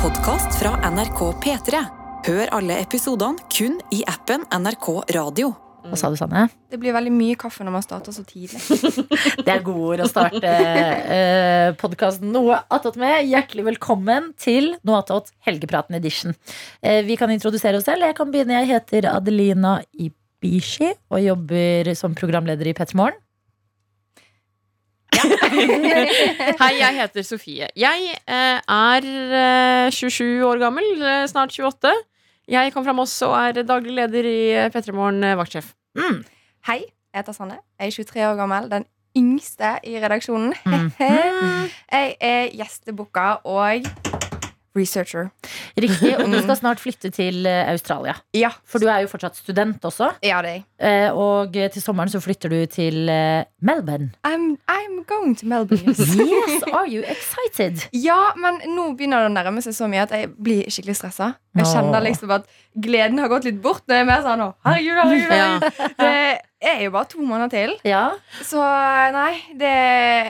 podkast fra NRK P3. Hør alle episodene kun i appen NRK Radio. Hva sa du, Sanne? Det blir veldig mye kaffe når man starter så tidlig. Det er gode ord å starte eh, podkasten Noe attåt med. Hjertelig velkommen til Noe attåt Helgepraten edition. Eh, vi kan introdusere oss selv. Jeg kan begynne. Jeg heter Adelina Ibishi og jobber som programleder i P3 Morgen. Hei, jeg heter Sofie. Jeg eh, er eh, 27 år gammel, eh, snart 28. Jeg kom fra Moss og er daglig leder i eh, P3 Morgen eh, vaktsjef. Mm. Hei, jeg heter Sanne. Jeg er 23 år gammel. Den yngste i redaksjonen. Mm. Jeg er gjestebooka og researcher. Riktig. Og du skal snart flytte til eh, Australia. Ja, For du er jo fortsatt student også. ja det er. Eh, Og til sommeren så flytter du til eh, Melbourne. I'm, I'm going to Melbourne. Yes. Yes, are you excited? Ja, men nå begynner det å nærme seg så mye at jeg blir skikkelig stressa. Jeg kjenner liksom at gleden har gått litt bort. Når jeg er mer sånn «Å, herregud, herregud, herregud. Det er jo bare to måneder til. Ja. Så nei, det,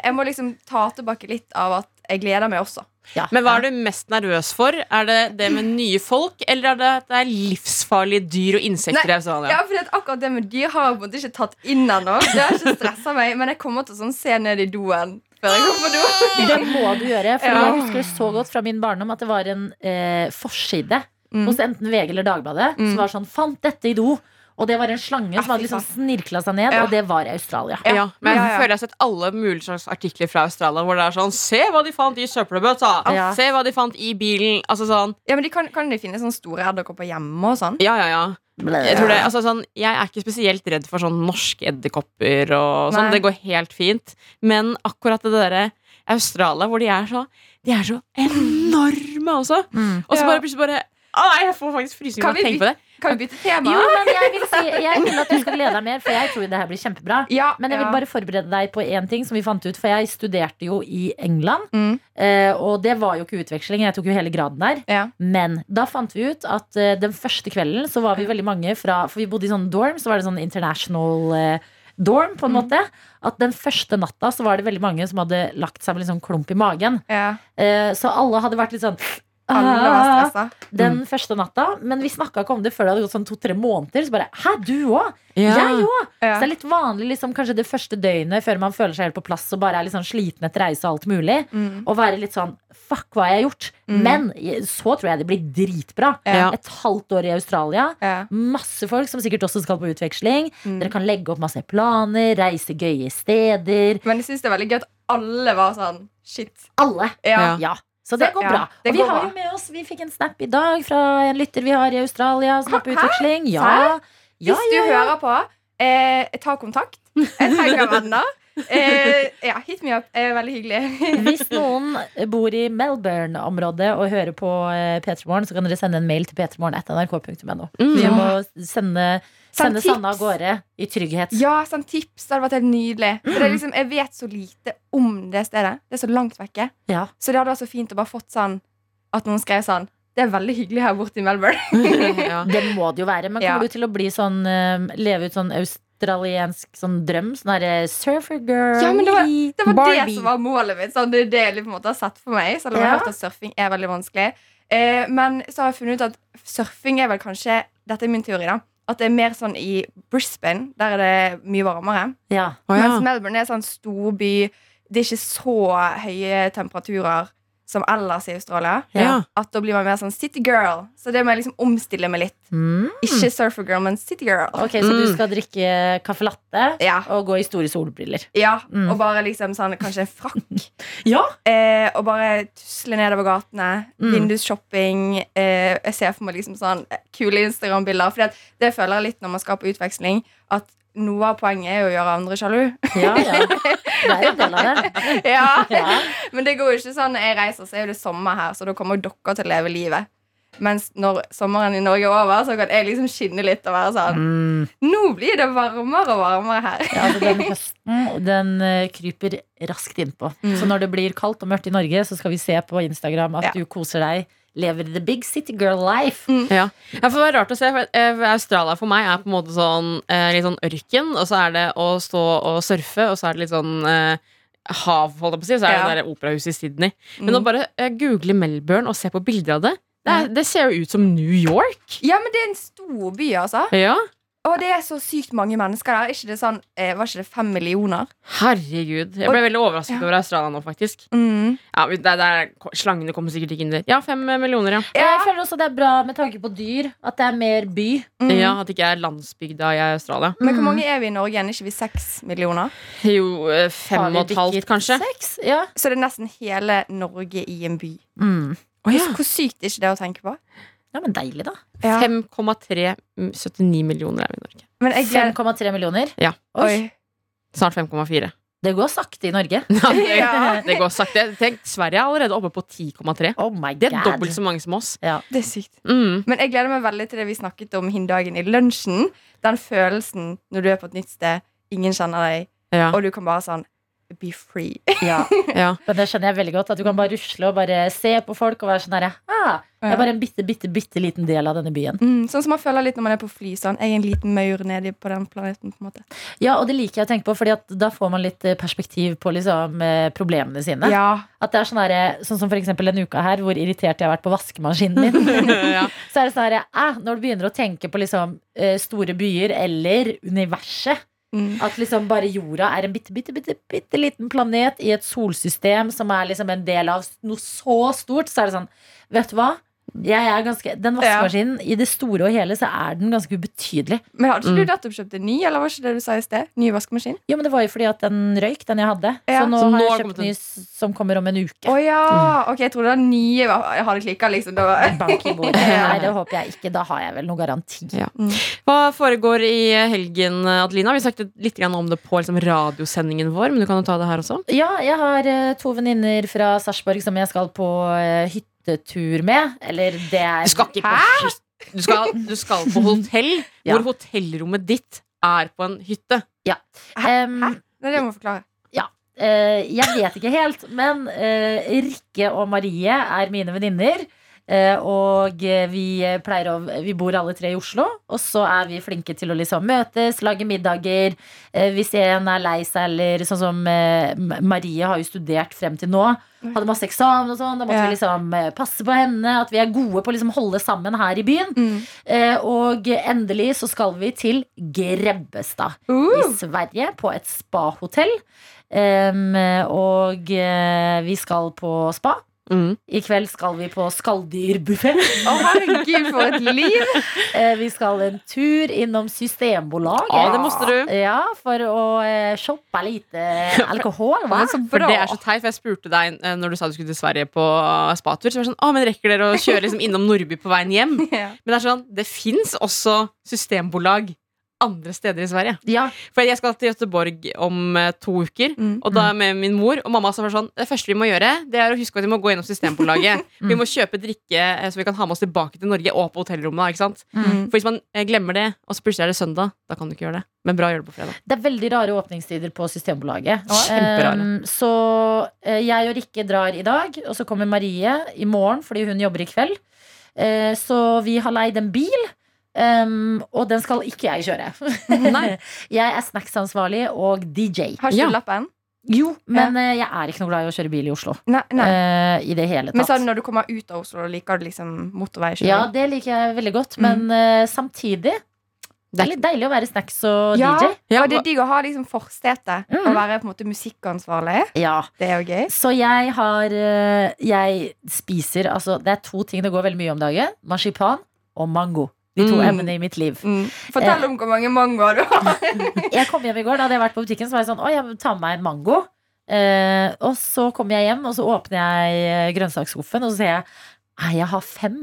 jeg må liksom ta tilbake litt av at jeg gleder meg også. Ja. Men hva er du mest nervøs for? Er det det med nye folk, eller er det at det er livsfarlige dyr og insekter i Nei, Australia? Ja, for at akkurat det med dyr har jeg på en måte ikke tatt inn ennå. Det har ikke stressa meg, men jeg kommer til å sånn se ned i doen før jeg går på do. Det må du gjøre. For Ja. jeg husker så godt fra min barndom at det var en eh, forside Mm. hos enten VG eller Dagbladet Mm. som var sånn 'Fant dette i do'. Og det var en slange Ja, som hadde liksom snirkla seg ned, Ja. og det var i Australia. Ja, men jeg Ja, ja. føler jeg har sett alle mulige slags artikler fra Australia hvor det er sånn Se hva de fant i søppelbøtta! Ja. Se hva de fant i bilen! Altså sånn Ja, men de kan, kan de finne sånne store edderkopper hjemme og sånn? Ja, ja, ja. Jeg, tror det, altså, sånn, jeg er ikke spesielt redd for sånn norske edderkopper og sånn. Nei. Det går helt fint. Men akkurat det derre Australia, hvor de er så De er så enorme også. Mm. Og så Ja. bare plutselig bare Å, jeg får faktisk frysninger Kan av å tenke på det. Kan vi bytte tema? Jo, men jeg vil, si, jeg vil at du skal glede deg mer, for jeg tror det her blir kjempebra. Ja, Men jeg vil bare forberede deg på én ting som vi fant ut. For jeg studerte jo i England, Mm. eh, og det var jo ikke utveksling. Jeg tok jo hele graden der. Ja. Men da fant vi ut at eh, den første kvelden så var vi veldig mange fra For vi bodde i sånn dorm, så var det sånn international eh, dorm, på en Mm. måte. At den første natta så var det veldig mange som hadde lagt seg med litt sånn klump i magen. ja. Så alle hadde vært litt sånn Alle var «Ah», stressa. den første natta. Men vi snakka ikke om det før det hadde gått sånn to-tre måneder. Så bare Hæ, du òg? Ja. Jeg òg! Ja. Så det er litt vanlig liksom, kanskje det første døgnet før man føler seg helt på plass og bare er litt sånn sliten etter reise og alt mulig. Mm. Og være litt sånn Fuck, hva jeg har jeg gjort? Mm. Men så tror jeg det blir dritbra. Ja. Et halvt år i Australia. Ja. Masse folk som sikkert også skal på utveksling. Mm. Dere kan legge opp masse planer, reise gøye steder. Men jeg syns det er veldig gøy at alle var sånn Shit. Alle. Ja. Ja. Så det går bra. det Og vi har bra. jo med oss Vi fikk en snap i dag fra en lytter vi har i Australia som er på utveksling. Ja. Ja, Hvis du hører på, eh, ta kontakt. Jeg trenger venner. Eh, ja, hit me up. Eh, veldig hyggelig. Hvis noen bor i Melbourne-området og hører på eh, P3 Morgen, så kan dere sende en mail til p3morgen.nrk.no. Mm. Vi må sende, Send sende Sanne av gårde i trygghet. Ja, sånn tips. Det hadde vært helt nydelig. For det er liksom, jeg vet så lite om det stedet. Det er så langt vekke. Ja. Så det hadde vært så fint å bare fått sånn at noen skrev sånn Det er veldig hyggelig her borte i Melbourne. ja. Det må det jo være. Men Ja. kommer du til å bli sånn eh, leve ut sånn australiensk sånn drøm? Sånn derre surfer girl Ja, men det var- Det var det som var målet mitt. Sånn, det er det jeg liksom på en måte har sett for meg. Selv om jeg har hørt at surfing er veldig vanskelig. Eh, men så har jeg funnet ut at surfing er vel kanskje Dette er min teori, da. At det er mer sånn i Brisbane. Der er det mye varmere. Ja. Oh, ja. Mens Melbourne er sånn storby. Det er ikke så høye temperaturer som ellers i Australia. Ja. At da blir man mer sånn city girl. Så det må jeg liksom omstille meg litt. Mm. Ikke surfer girl, men city girl. Ok, så du Mm. skal drikke caffè latte Ja. og gå i store solbriller. ja. Mm. Og bare liksom sånn kanskje en frakk. Ja. Eh, og bare tusle nedover gatene. Mm. Vindusshopping. Eh, jeg ser for meg liksom sånn kule Instagram-bilder. For det føler jeg litt når man skal på utveksling. At noe av poenget er jo å gjøre andre sjalu. Ja, ja. Det er jo del av det. ja. Ja. Men det går jo ikke sånn jeg reiser, så er det sommer her, så da kommer dere til å leve livet. Mens når sommeren i Norge er over, så kan jeg liksom skinne litt og være sånn Mm. Nå blir det varmere og varmere her. Ja, altså den høsten den eh, kryper raskt innpå. Mm. Så når det blir kaldt og mørkt i Norge, så skal vi se på Instagram at Ja. du koser deg. Lever the big city girl life. Ja. ja, for det er rart å se. For eh, Australia for meg er på en måte sånn eh, litt sånn ørken, og så er det å stå og surfe, og så er det litt sånn eh, hav, holdt jeg på å si, så er det Ja. det der operahuset i Sydney. Men Mm. å bare google Melbourne og se på bilder av det, det, er, det ser jo ut som New York. Ja, men det er en stor by, altså. Ja, Og det er så sykt mange mennesker der. Ikke det sånn, eh, var ikke det fem millioner? herregud. Jeg ble veldig overrasket Ja. over Australia nå, faktisk. Mm. Ja, det, det er, Slangene kommer sikkert ikke inn der. Ja, fem millioner, ja. Ja. Jeg føler også det er bra med tanke på dyr, at det er mer by. Mm. ja at det ikke er landsbygda i Australia. Men hvor Mm. mange er vi i Norge igjen? Ikke vi seks millioner? Jo, eh, fem og et halvt, kanskje. Seks? Ja. Så det er nesten hele Norge i en by. Mm. Oh, ja. Hvor sykt er ikke det å tenke på? Ja, men deilig, da. Ja. 5,379 millioner er vi i Norge. Men jeg 5,3 millioner. Ja. Oi. Snart 5,4. Det går sakte i Norge. Ja, det, det går sakte. Tenk, Sverige er allerede oppe på 10,3. Oh Det er dobbelt så mange som oss. Det er sykt. Mm. Men jeg gleder meg veldig til det vi snakket om hin dagen i lunsjen. Den følelsen når du er på et nytt sted, ingen kjenner deg, Ja, og du kan bare sånn Be free. Ja. ja. Men det skjønner jeg veldig godt. At du kan bare rusle og bare se på folk og være sånn herre ah, Jeg er bare en bitte, bitte, bitte liten del av denne byen. Mm, sånn som man føler litt når man er på fly. Sånn. Jeg er en liten maur nedi på den planeten. på en måte Ja, og det liker jeg å tenke på, Fordi at da får man litt eh, perspektiv på liksom, eh, problemene sine. Ja, At det er sånn, herre- sånn som for eksempel denne uka her, hvor irritert jeg har vært på vaskemaskinen min. ja. så er det sånn herre ah, Når du begynner å tenke på liksom, eh, store byer eller universet mm. At liksom bare jorda er en bitte, bitte, bitte, bitte liten planet i et solsystem som er liksom en del av noe så stort, så er det sånn Vet du hva? Jeg er ganske, den vaskemaskinen, i det store og hele, så er den ganske ubetydelig. Men har ikke Mm. du nettopp kjøpt en ny, eller var ikke det du sa i sted? Ny vaskemaskin? Jo, men det var jo fordi at den røyk, den jeg hadde. Ja, så nå så har jeg kjøpt en- ny som kommer om en uke. Å ja! Ok, jeg trodde den nye ny. jeg hadde klikka, liksom. Da. Bank i bordet. Nei, det håper jeg ikke. Da har jeg vel noe garanti. Ja. Hva foregår i helgen, Adelina? Vi snakket litt om det på liksom, radiosendingen vår, men du kan jo ta det her også. Ja, jeg har eh, to venninner fra Sarpsborg som jeg skal på eh, hyttetur med. Eller det er Du skal ikke på du skal, du skal på hotell, Ja. hvor hotellrommet ditt er på en hytte. Ja. Hæ? Hæ? det må jeg forklare. Eh, jeg vet ikke helt, men eh, Rikke og Marie er mine venninner. Eh, og eh, vi pleier å Vi bor alle tre i Oslo, og så er vi flinke til å liksom møtes, lage middager. Eh, hvis en er lei seg, eller sånn som Marie har jo studert frem til nå. Hadde masse eksamen og sånn. Da måtte Ja. vi liksom passe på henne. At vi er gode på å liksom holde sammen her i byen. Mm. Eh, og endelig så skal vi til Grebbestad i Uh, Sverige på et spahotell. Um, og eh, vi skal på spa. Mm. I kveld skal vi på skalldyrbuffé. Å, herregud, for et liv! Eh, vi skal en tur innom Systembolaget. Ja, det måste du. Ja, for å eh, shoppe lite alkohol. Hva? Men For det er så teit, for jeg spurte deg eh, når du sa du skulle til Sverige på eh, spatur. Så var det sånn, å, men rekker dere å kjøre liksom innom Nordby på veien hjem? Ja. Men det er sånn, det fins også systembolag andre steder i Sverige. Ja, For jeg skal til Göteborg om eh, to uker. Mm. Og da med min mor og mamma det sånn Det første vi må gjøre, det er å huske at vi må gå gjennom Systembolaget. Vi må kjøpe drikke eh, så vi kan ha med oss tilbake til Norge og på hotellrommet. Ikke sant? Mm. For hvis man eh, glemmer det, og så plutselig er det søndag, da kan du ikke gjøre det. Men bra å gjøre det på fredag. Det er veldig rare åpningstider på Systembolaget. Um, så jeg og Rikke drar i dag, og så kommer Marie i morgen fordi hun jobber i kveld. Så vi har leid en bil. Um, og den skal ikke jeg kjøre. Nei. jeg er snacksansvarlig og DJ. Har ikke Ja. du lappen? Jo, men ja. jeg er ikke noe glad i å kjøre bil i Oslo. Nei. nei. Uh, I det hele Men tatt. sånn når du kommer ut av Oslo, liker du liksom motorveikjøring? Ja, det liker jeg veldig godt, men uh, samtidig Det er litt deilig å være snacks og Ja, DJ. Ja, og det er digg å ha liksom forstetet. Mm. Å være på en måte musikkansvarlig. Ja. Det er jo gøy. Så jeg har eh, Jeg spiser altså Det er to ting det går veldig mye om dagen. Marsipan og mango. De to Mm. emnene i mitt liv. Mm. Fortell om hvor mange mangoer du har. Jeg kom hjem i går, da hadde jeg vært på butikken, så var jeg sånn Å, jeg tar med meg en mango. Eh, og så kommer jeg hjem, og så åpner jeg eh, grønnsaksskuffen, og så sier jeg Nei, jeg har fem.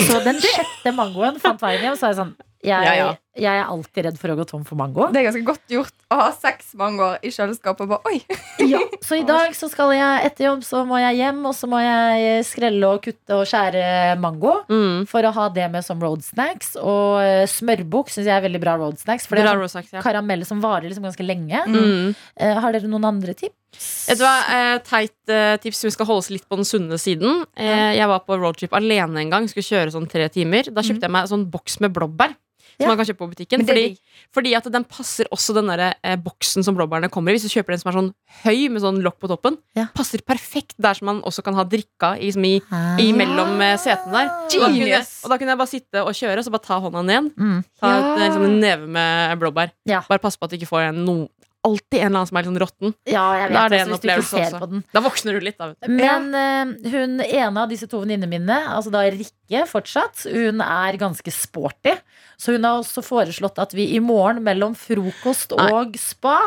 Så den sjette mangoen fant veien hjem, så er jeg sånn jeg, Ja, ja. Jeg er alltid redd for å gå tom for mango. Det er ganske godt gjort å ha seks mangoer i kjøleskapet. Bare, oi Ja, så i dag så skal jeg etter jobb så må jeg hjem, og så må jeg skrelle og kutte og skjære mango. Mm. For å ha det med som road snacks. Og eh, smørbukk syns jeg er veldig bra road snacks. For det er sånn ja. karamell som varer liksom ganske lenge. Mm. Uh, har dere noen andre tips? Vet du hva, eh, Teit eh, tips, vi skal holde oss litt på den sunne siden. Eh, jeg var på roadtrip alene en gang, skulle kjøre sånn tre timer. Da kjøpte jeg meg en sånn boks med blåbær. Ja. man kan kjøpe på butikken. Fordi, fordi at den passer også den der, eh, boksen som blåbærene kommer i. Hvis du kjøper den som er sånn høy med sånn lokk på toppen, Ja. passer perfekt der som man også kan ha drikka i, liksom i, i mellom eh, setene der. Og da, kunne, og da kunne jeg bare sitte og kjøre, og så bare ta hånda ned. Mm. Ta et, eh, liksom en neve med blåbær. Bare pass på at du ikke får en no, alltid en eller annen som er litt sånn råtten. Ja, jeg vet Da er det altså, en opplevelse også. den. Da våkner du litt, da. Men eh, hun ene av disse to venninnene mine, altså da Rikke fortsatt, hun er ganske sporty. Så hun har også foreslått at vi i morgen mellom frokost Nei. og spa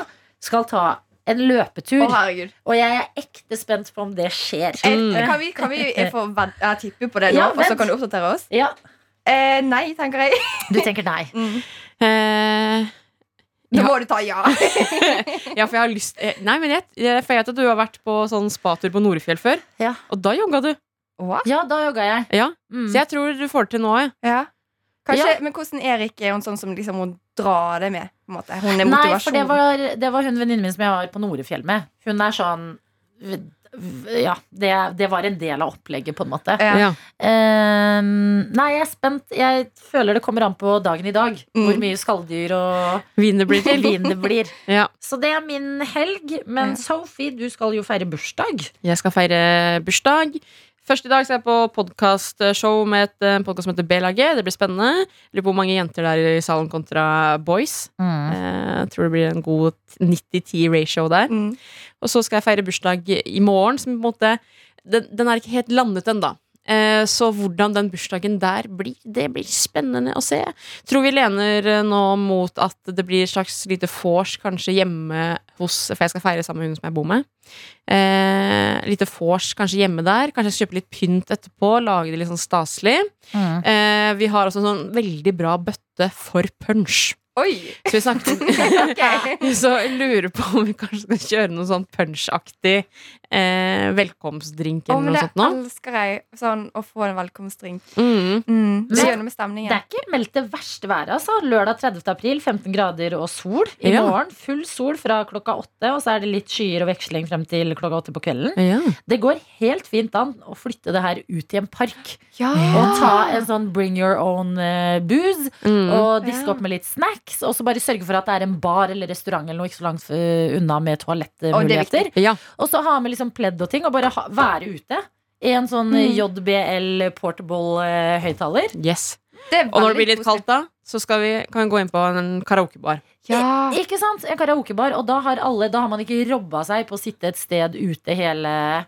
skal ta en løpetur. Å, og jeg er ekte spent på om det skjer. Mm. Kan vi, kan vi få ved- jeg tipper på det nå, Ja, og så kan du oppdatere oss? Ja, Eh, nei, tenker jeg. Du tenker nei. Mm. Eh, Da Ja. må du ta ja. ja, for jeg har lyst eh, Nei, men jeg, for jeg vet at du har vært på sånn spatur på Norefjell før. Ja. Og da jogga du. What? Ja, da jogga jeg. Ja, Mm. Så jeg tror du får det til nå. jeg. Ja. Kanskje, Ja. Men hvordan Erik er hun sånn som liksom hun drar det med? På en måte. Hun er Nei, for det var, det var hun venninnen min som jeg var på Norefjell med. Hun er sånn Ja, det, det var en del av opplegget, på en måte. Ja. Ehm, nei, jeg er spent. Jeg føler det kommer an på dagen i dag. Mm. Hvor mye skalldyr og Vin det blir til. vin det blir. Ja. Så det er min helg. Men Ja. Sophie, du skal jo feire bursdag. Jeg skal feire bursdag. Først i dag skal jeg på podkastshow med et eh, podcast som heter B-laget. Det blir spennende. Lurer på hvor mange jenter det er i salen kontra boys. Mm. Jeg tror det blir en god 90-10 ratio der. Mm. Og så skal jeg feire bursdag i morgen, som på en måte Den, den er ikke helt landet ennå. Eh, Så hvordan den bursdagen der blir, det blir spennende å se. Tror vi lener eh, nå mot at det blir et slags lite vors kanskje hjemme hos For jeg skal feire sammen med hun som jeg bor med. Eh, lite vors kanskje hjemme der. Kanskje kjøpe litt pynt etterpå. Lage det litt sånn staselig. Mm. Eh, vi har også en sånn veldig bra bøtte for punch. Oi! Så vi snakket Så jeg lurer på om vi kanskje skal kjøre noe sånn punch-aktig eh, velkomstdrink eller noe det sånt nå. elsker jeg. Sånn å få en velkomstdrink. Mm. Mm. Det gjør noe med Det er ikke meldt det verste været. Altså. Lørdag 30. april, 15 grader og sol. I Ja. morgen full sol fra klokka åtte, og så er det litt skyer og veksling frem til klokka åtte på kvelden. Ja. Det går helt fint an å flytte det her ut i en park. Ja. Og ta en sånn bring your own eh, booze. Mm. Og diske Ja. opp med litt snacks. Og så bare sørge for at det er en bar eller restaurant eller noe ikke så langt eh, unna med toalettmuligheter. er toalettmuligheter. ja. Og så ha med liksom pledd og ting, og bare ha, være ute. I en sånn Mm. JBL portable eh, høyttaler. Yes. Og når det blir litt kaldt, da, så skal vi, kan vi gå inn på en karaokebar. Ja. Ikke sant? En karaokebar. Og da har alle Da har man ikke robba seg på å sitte et sted ute hele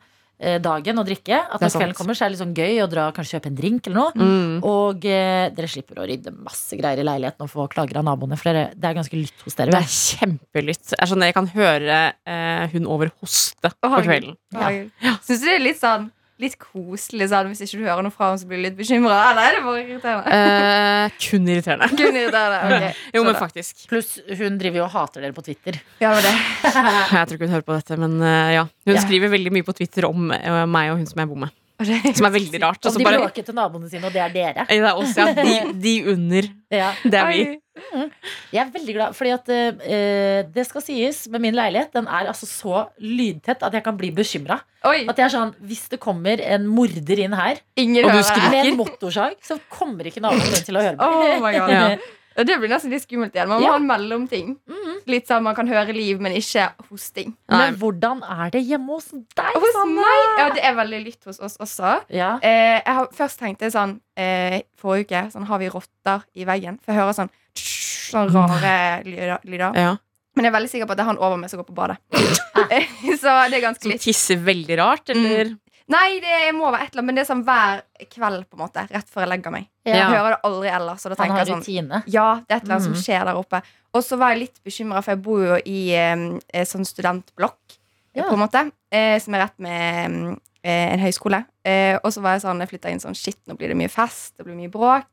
dagen og drikke. At når kvelden kommer, så er det litt sånn gøy å dra kanskje kjøpe en drink eller noe. Mm. Og eh, dere slipper å rydde masse greier i leiligheten og få klager av naboene, for dere, det er ganske lytt hos dere. Det er kjempelytt. Er sånn Jeg kan høre eh, hun over hoste på Å, kvelden. Ja. Syns du det er litt sånn Litt koselig sånn hvis ikke du hører noe fra henne, så blir du litt bekymra? Eller er det bare irriterende? Eh, kun irriterende. Kun irriterende. ok. Jo, men faktisk. Pluss hun driver jo og hater dere på Twitter. Ja, det. Jeg tror ikke hun hører på dette, men eh, ja. Hun Ja. skriver veldig mye på Twitter om eh, meg og hun som jeg bor med. Som er veldig rart. Og de bare, bråker til naboene sine, og det er dere. Det er oss, ja. De, de under. Ja. Det er vi. Oi. Jeg er veldig glad, fordi at uh, det skal sies med min leilighet, den er altså så lydtett at jeg kan bli bekymra. At jeg er sånn, hvis det kommer en morder inn her Ingen Og du skriker. med en motorsag, så kommer ikke naboen til å høre meg. Oh my God. Ja. Ja, Det blir nesten litt skummelt igjen. Man må Ja. ha en mellomting. Mhm. Litt sånn Man kan høre liv, men ikke hosting. Nei. Men hvordan er det hjemme hos deg, Hos Sanne? meg Ja, det er veldig lytt hos oss også. Ja. Eh, jeg har først tenkt det sånn eh, Forrige uke sånn, har vi rotter i veggen. For jeg hører sånn tss, Sånn rare lyder. Ja. Men jeg er veldig sikker på at det er han over meg som går på badet. Så det er ganske Som litt tisser veldig rart, eller? Nei, det må være et eller annet, men det er sånn hver kveld, på en måte. Rett før jeg legger meg. Ja. Jeg hører det aldri ellers. Og da Han tenker har jeg sånn rutine. Ja, det er et eller annet mm. som skjer der oppe. Og så var jeg litt bekymra, for jeg bor jo i eh, sånn studentblokk, Ja. på en måte. Eh, som er rett med eh, en høyskole. Eh, og så var jeg sånn, jeg flytta inn sånn Shit, nå blir det mye fest, det blir mye bråk.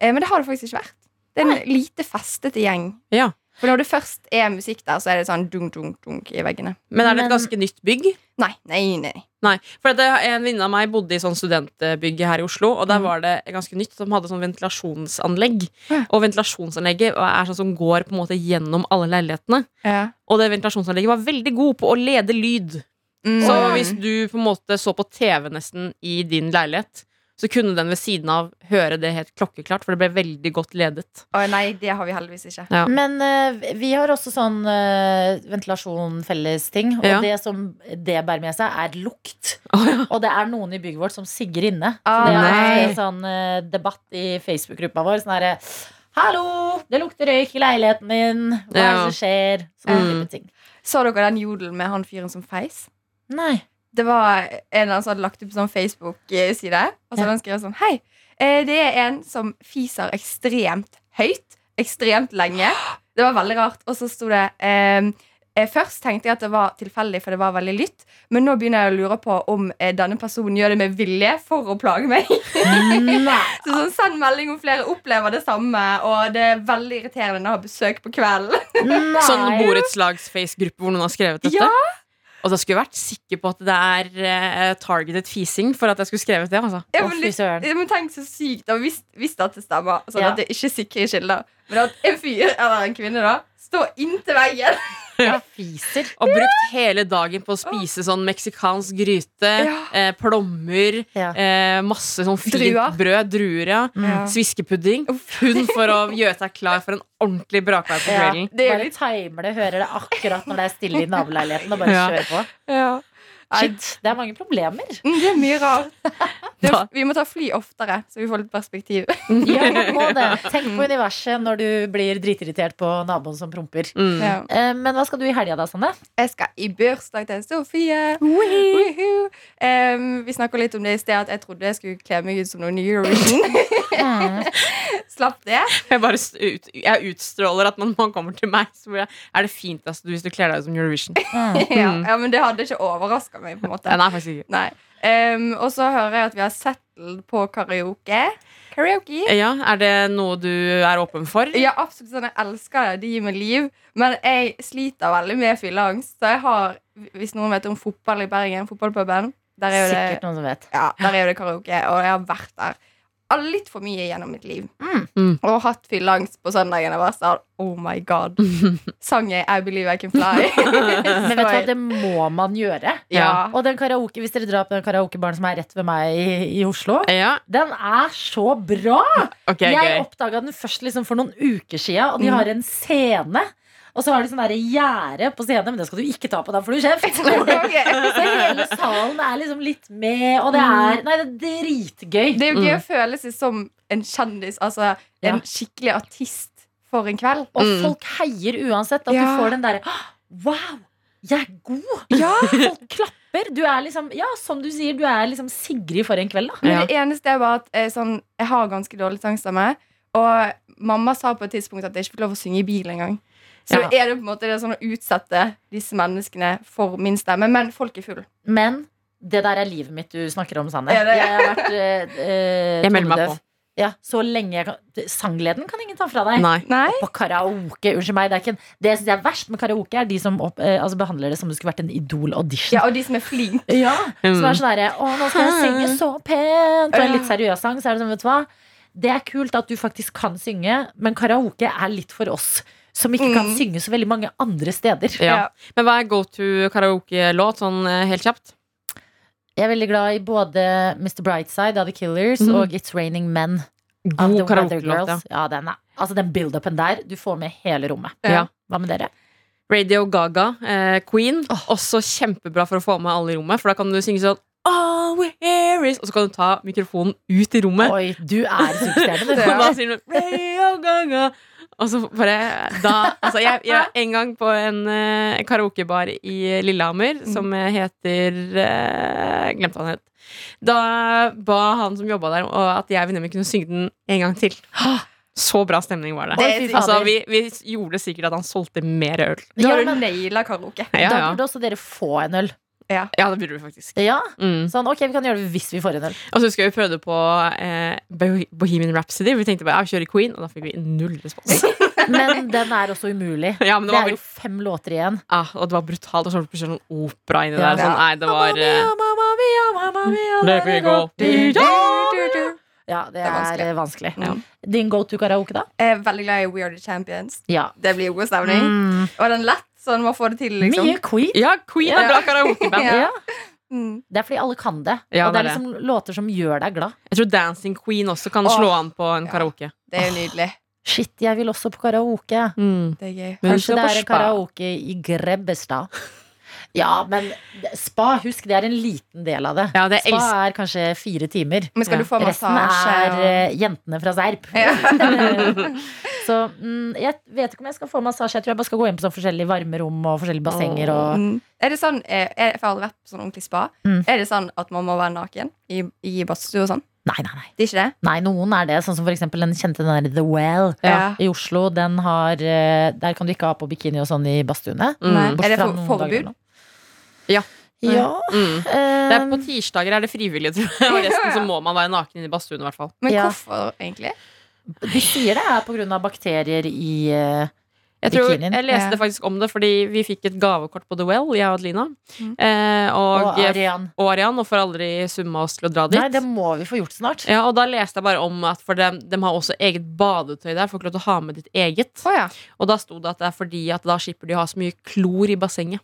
Eh, men det har det faktisk ikke vært. Det er en lite festete gjeng. Ja. For når det først er musikk der, så er det sånn dunk, dunk, dunk i veggene. Men er det et Men- ganske nytt bygg? Nei, nei, nei. Nei, for det, En venninne av meg bodde i sånn studentbygg her i Oslo. Og der Mhm. var det ganske nytt. De hadde sånn ventilasjonsanlegg. Ja. Og ventilasjonsanlegget er sånn som går på en måte gjennom alle leilighetene. Ja. Og det ventilasjonsanlegget var veldig god på å lede lyd. Mm. Så hvis du på en måte så på TV nesten i din leilighet, så kunne den ved siden av høre det helt klokkeklart, for det ble veldig godt ledet. Å nei, det har vi heldigvis ikke. Ja. Men uh, vi har også sånn uh, ventilasjon felles-ting. Og Ja. det som det bærer med seg, er lukt. Oh, ja. Og det er noen i bygget vårt som sigger inne. Ah, det er en sånn uh, debatt i Facebook-gruppa vår. Sånn herre Hallo, det lukter røyk i leiligheten min. Hva er det som skjer? Sånne Mm. type ting. Så dere den jodelen med han fyren som feis? Nei. Det var en eller annen som hadde lagt ut på sånn Facebook-side. Og så hadde han skrevet sånn Hei, eh, det er en som fiser ekstremt høyt. Ekstremt lenge. Det var veldig rart. Og så sto det eh, eh, Først tenkte jeg at det var tilfeldig, for det var veldig lytt. Men nå begynner jeg å lure på om eh, denne personen gjør det med vilje for å plage meg. Så sånn, Send melding om flere opplever det samme, og det er veldig irriterende å ha besøk på kvelden. Sånn borettslags-face-gruppe hvor noen har skrevet dette. Ja. Og da skulle jeg vært sikker på at det er uh, targeted fising for at jeg skulle skrevet det. Altså. Ja, Å, men, litt- ja, men tenk så sykt da, visste at det stemmer. Sånn Ja. at det ikke er sikre kilder. Men at en fyr eller en kvinne da står inntil veggen. Jeg fiser. Og brukt hele dagen på å spise sånn meksikansk gryte, Ja. eh, plommer, Ja. eh, masse sånn fint Druer. brød, druer, ja. Mm. Sviskepudding. Hun for å gjøre seg klar for en ordentlig brakvei på Ja. kvelden. Det er Bare litt timer det, hører det akkurat når det er stille i naboleiligheten. Og bare Ja. kjør på. ja. Shit, det er mange problemer. mm, det er mye rart. Det, vi må ta fly oftere, så vi får litt perspektiv. Ja, man må det. Tenk på universet når du blir dritirritert på naboen som promper. Mm. Ja. Eh, Men hva skal du i helga da, Sanne? Jeg skal i bursdag til Sofie. Um, vi snakka litt om det i sted, at jeg trodde jeg skulle kle meg ut som New Eurovision. Mm. Slapp det. Jeg bare ut, jeg utstråler at når man kommer til meg, så jeg, er det fintest hvis du kler deg ut som Eurovision. Mm. Ja, ja, Men det hadde ikke overraska meg. på en måte Nei, faktisk ikke. Nei. Um, og så hører jeg at vi har settled på karaoke. Karaoke. Ja, Er det noe du er åpen for? Ja, absolutt sånn, Jeg elsker det. Det gir meg liv. Men jeg sliter veldig med fylleangst. Så jeg har, hvis noen vet om fotball i Bergen, fotballpuben, der er jo det, Sikkert noen som vet. ja, der er jo det karaoke. Og jeg har vært der litt for mye gjennom mitt liv. Mm. Mm. Og hatt fylleangst på søndagen. Jeg var sånn Oh my god. Sang jeg I Believe I Can Fly? Men vet du hva, det må man gjøre. ja. Og den karaoke, hvis dere drar på den karaokebaren som er rett ved meg i, i Oslo, Ja, den er så bra! Okay, Jeg gøy. oppdaga den først liksom for noen uker siden, og de Mm. har en scene. Og så har de sånn gjerde på scenen, men det skal du ikke ta på, da får du kjeft. okay. Så hele salen er liksom litt med, og det er Nei, det er dritgøy. Det er jo gøy Mm. å føle seg som en kjendis, altså Ja. en skikkelig artist for en kveld. Og Mm. folk heier uansett. At Ja. du får den derre Wow! Jeg er god! Ja, Folk klapper. Du er liksom, ja, som du sier, du er liksom Sigrid for en kveld, da. Men det eneste er bare at eh, sånn, jeg har ganske dårlig sangstemme. Og mamma sa på et tidspunkt at jeg ikke fikk lov å synge i bil engang. Så Ja. er det på en måte det er sånn å utsette disse menneskene for min stemme. Men folk er full. Men det der er livet mitt du snakker om, Sanne. Er det? Jeg har vært eh, eh, Jeg melder meg på. Ja, så lenge jeg kan Sanggleden kan ingen ta fra deg. Nei. Nei? På karaoke, unnskyld meg, det er ikke Det jeg synes er verst med karaoke, er de som opp, eh, altså behandler det som det skulle vært en Idol-audition. Ja, og de som er flinke. Ja, Som er Mm. sånn herre Å, nå skal jeg synge så pent! Og en litt seriøs sang, så er det sånn, vet du hva. Det er kult at du faktisk kan synge, men karaoke er litt for oss som ikke kan Mm. synge så veldig mange andre steder. Ja. Men hva er go to karaoke-låt, sånn eh, helt kjapt? Jeg er veldig glad i både Mr. Brightside av The Killers mm. og It's Raining Men God karaokelåt, ja. Ja, den, er, altså den build-upen der, du får med hele rommet. Ja. Hva med dere? Radio Gaga, eh, Queen. Også kjempebra for å få med alle i rommet, for da kan du synge sånn All we hear is Og så kan du ta mikrofonen ut i rommet. Oi, du er superstjerne. Og da sier du Radio Gaga. Og så bare da Altså, jeg, jeg en gang på en uh, karaokebar i Lillehammer som eh, heter uh, Glemte hva den het. Da ba han som jobba der, og at jeg og venninnen min kunne synge den en gang til. Så bra stemning var det. det Altså, vi, vi gjorde sikkert at han solgte mer øl. Da har Ja, du men- naila karaoke. Ja, Da ja. burde også dere få en øl. Ja det burde vi faktisk. Ja, Mm. sånn, ok, vi kan gjøre det hvis vi får en øl. Og så husker jeg vi prøvde på eh, Bohemian Rhapsody. Vi tenkte bare ja, kjøre Queen, og da fikk vi null respons. Men den er også umulig. ja, men det Det var er jo fem låter igjen. ah, og det var brutalt. Og så var det plutselig sånn opera inni Ja. der. Sånn, nei, det var. Ja, det, er vanskelig. vanskelig. Ja. Din go to karaoke, da? Jeg er veldig glad i We Are The Champions. Ja. Det blir god stemning. Mm. Og den lett, sånn man får det til, liksom. Mye Queen. Ja, Queen er bra karaokeband. Ja. Mm. Det er fordi alle kan det. Ja, og det er det er liksom låter som gjør deg glad. Jeg tror Dancing Queen også kan Åh. slå an på en Ja. karaoke. Det er jo nydelig. Shit, jeg vil også på karaoke. Mm. Det er gøy. Kanskje det er karaoke i Grebbestad. Ja, men spa, husk, det er en liten del av det. Ja, det Spa er kanskje fire timer. Men skal du få Resten massasje? er og- eh, jentene fra Serp. Ja. Så mm, jeg vet ikke om jeg skal få massasje. Jeg tror jeg bare skal gå inn på sånn forskjellige varmerom og forskjellige bassenger. Og... Mm. Er det sånn, eh, er, for jeg har aldri vært på sånn ordentlig spa. Mm. Er det sånn at man må være naken i, i badstue og sånn? Nei, nei, nei. Det er ikke det? Nei, noen er det. Sånn som for eksempel den kjente den der The Well Ja. i Oslo. Den har, eh, der kan du ikke ha på bikini og sånn i badstuene. Mm. Er det for, forbud? Ja. Ja. Mm. Det er eh, på tirsdager er det frivillig, tror jeg. Og resten så må man være naken i badstuen, i hvert fall. Men Ja. hvorfor egentlig? de sier det er pga. bakterier i eh, Jeg, tror, jeg leste faktisk om det fordi vi fikk et gavekort på The Well, jeg og Adelina. Mm. Eh, og, og Arian. og Arian, og får aldri summa oss til å dra dit. Nei, det må vi få gjort snart. Ja, og da leste jeg bare om at for dem, de har også eget badetøy der. Får ikke lov til å ha med ditt eget. Oh, ja. Og da sto det at det er fordi at da slipper de å ha så mye klor i bassenget.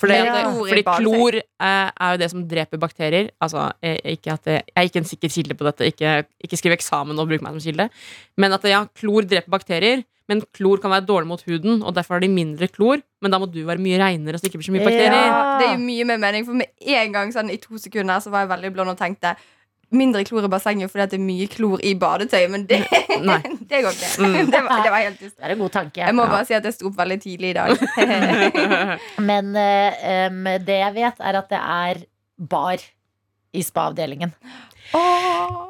Fordi, Ja. det, fordi klor eh, er jo det som dreper bakterier. Altså, jeg, ikke at det, jeg er ikke en sikker kilde på dette, ikke, ikke skriv eksamen og bruk meg som kilde. Men at ja, klor dreper bakterier. Men klor kan være dårlig mot huden, og derfor har de mindre klor. Men da må du være mye reinere, så det ikke blir så mye bakterier. Ja. Det er jo mye mer mening, for med en gang sånn, i to sekunder så var jeg veldig blond og tenkte mindre klor i bassenget fordi at det er mye klor i badetøy. Men det, det går ikke. Mm. Det, var, det var helt just. Det er en god tanke. Jeg må Ja. bare si at jeg sto opp veldig tidlig i dag. Men um, det jeg vet, er at det er bar i spa-avdelingen.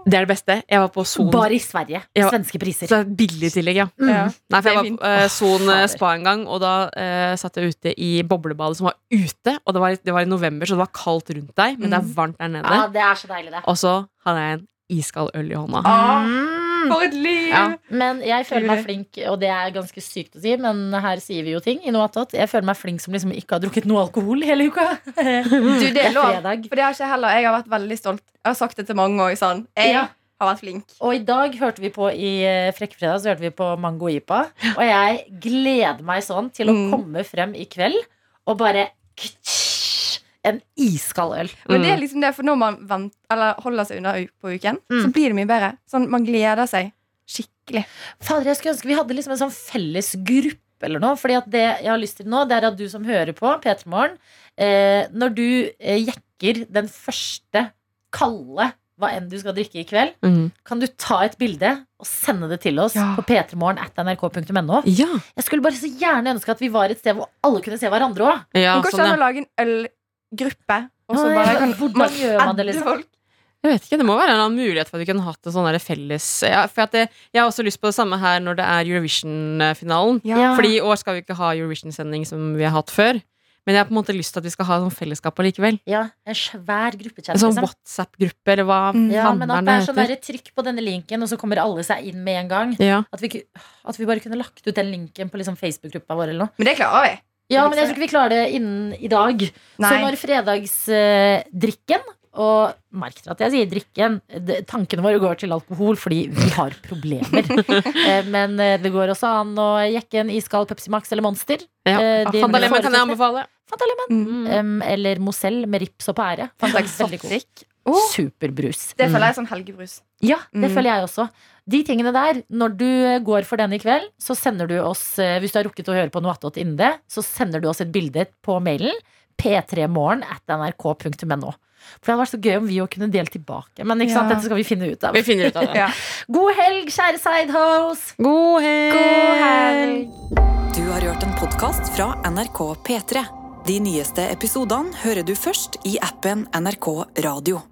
Det er det beste. Jeg var på Son. Bare i Sverige. Svenske priser. Så billig tillegg, ja. Mm. Ja. Nei, for jeg var på uh, Son oh, spa en gang, og da uh, satt jeg ute i boblebadet som var ute. Og det var, det var i november, så det var kaldt rundt deg, men det er Mm. varmt der nede. Ja, det er så deilig, det. Og så hadde jeg en iskald øl i hånda. Ah, Mm. For et liv! Ja. Men jeg føler meg flink, og det er ganske sykt å si, men her sier vi jo ting i noe attåt. Jeg føler meg flink som liksom ikke har drukket noe alkohol hele uka. Du, det er lov. fredag. For det har ikke heller. Jeg har vært veldig stolt. Jeg har sagt det til mange òg. Sånn. Jeg Ja. har vært flink. Og i dag hørte vi på i frekkfredag Frekkefredag så hørte vi på Mango Ipa. Og jeg gleder meg sånn til å Mm. komme frem i kveld og bare ktsj, En iskald øl. Men det er Mm. liksom det, for når man vent, eller holder seg unna på uken, så Mm. blir det mye bedre. Sånn, Man gleder seg skikkelig. Fader, jeg skulle ønske vi hadde liksom en sånn felles gruppe eller noe. Fordi at det jeg har lyst til nå, det er at du som hører på P3 Morgen, eh, når du eh, jekker den første kalde hva enn du skal drikke i kveld, Mm. kan du ta et bilde og sende det til oss Ja. på p3morgen at nrk.no. Ja. Jeg skulle bare så gjerne ønske at vi var et sted hvor alle kunne se hverandre òg. ja går ikke sånn, an ja. å lage en ølgruppe, og så bare kan hvordan gjør man det, liksom? folk. Jeg vet ikke, Det må være en annen mulighet for at vi kunne hatt en sånn der felles ja, for at det, Jeg har også lyst på det samme her når det er Eurovision-finalen. Ja. Fordi i år skal vi ikke ha Eurovision-sending som vi har hatt før. Men jeg har på en måte lyst til at vi skal ha sånn fellesskap allikevel. Ja, en svær gruppechat. En sånn Liksom. WhatsApp-gruppe, eller hva Mm. Ja, men at det er sånn heter. der, Trykk på denne linken, og så kommer alle seg inn med en gang. Ja. At vi, at vi bare kunne lagt ut den linken på liksom Facebook-gruppa vår. eller noe Men det klarer vi. Ja, men jeg tror ikke vi klarer det innen i dag. Så Nei. når fredagsdrikken og merk dere at jeg sier drikken. Tankene våre går til alkohol fordi vi har problemer. Eh, Men eh, det går også an å jekke en iskald Pepsi Max eller Monster. Ja. Eh, din Fanta Lemon kan jeg anbefale. Mm. Eller Mozell med rips og pære. Fantastisk. Exotic. Oh, Superbrus. det føler jeg er sånn helgebrus. Ja, det Mm. føler jeg også. De tingene der, når du går for den i kveld, så sender du oss, eh, hvis du har rukket å høre på noe attåt innen det, så sender du oss et bilde på mailen p3morgen at nrk.no. For det hadde vært så gøy om vi òg kunne dele tilbake. Men ikke sant, Ja. dette skal vi finne ut av. Vi finner ut av det. Ja. God helg, kjære Sidehouse! God helg! God helg! Du har hørt en podkast fra NRK P3. De nyeste episodene hører du først i appen NRK Radio.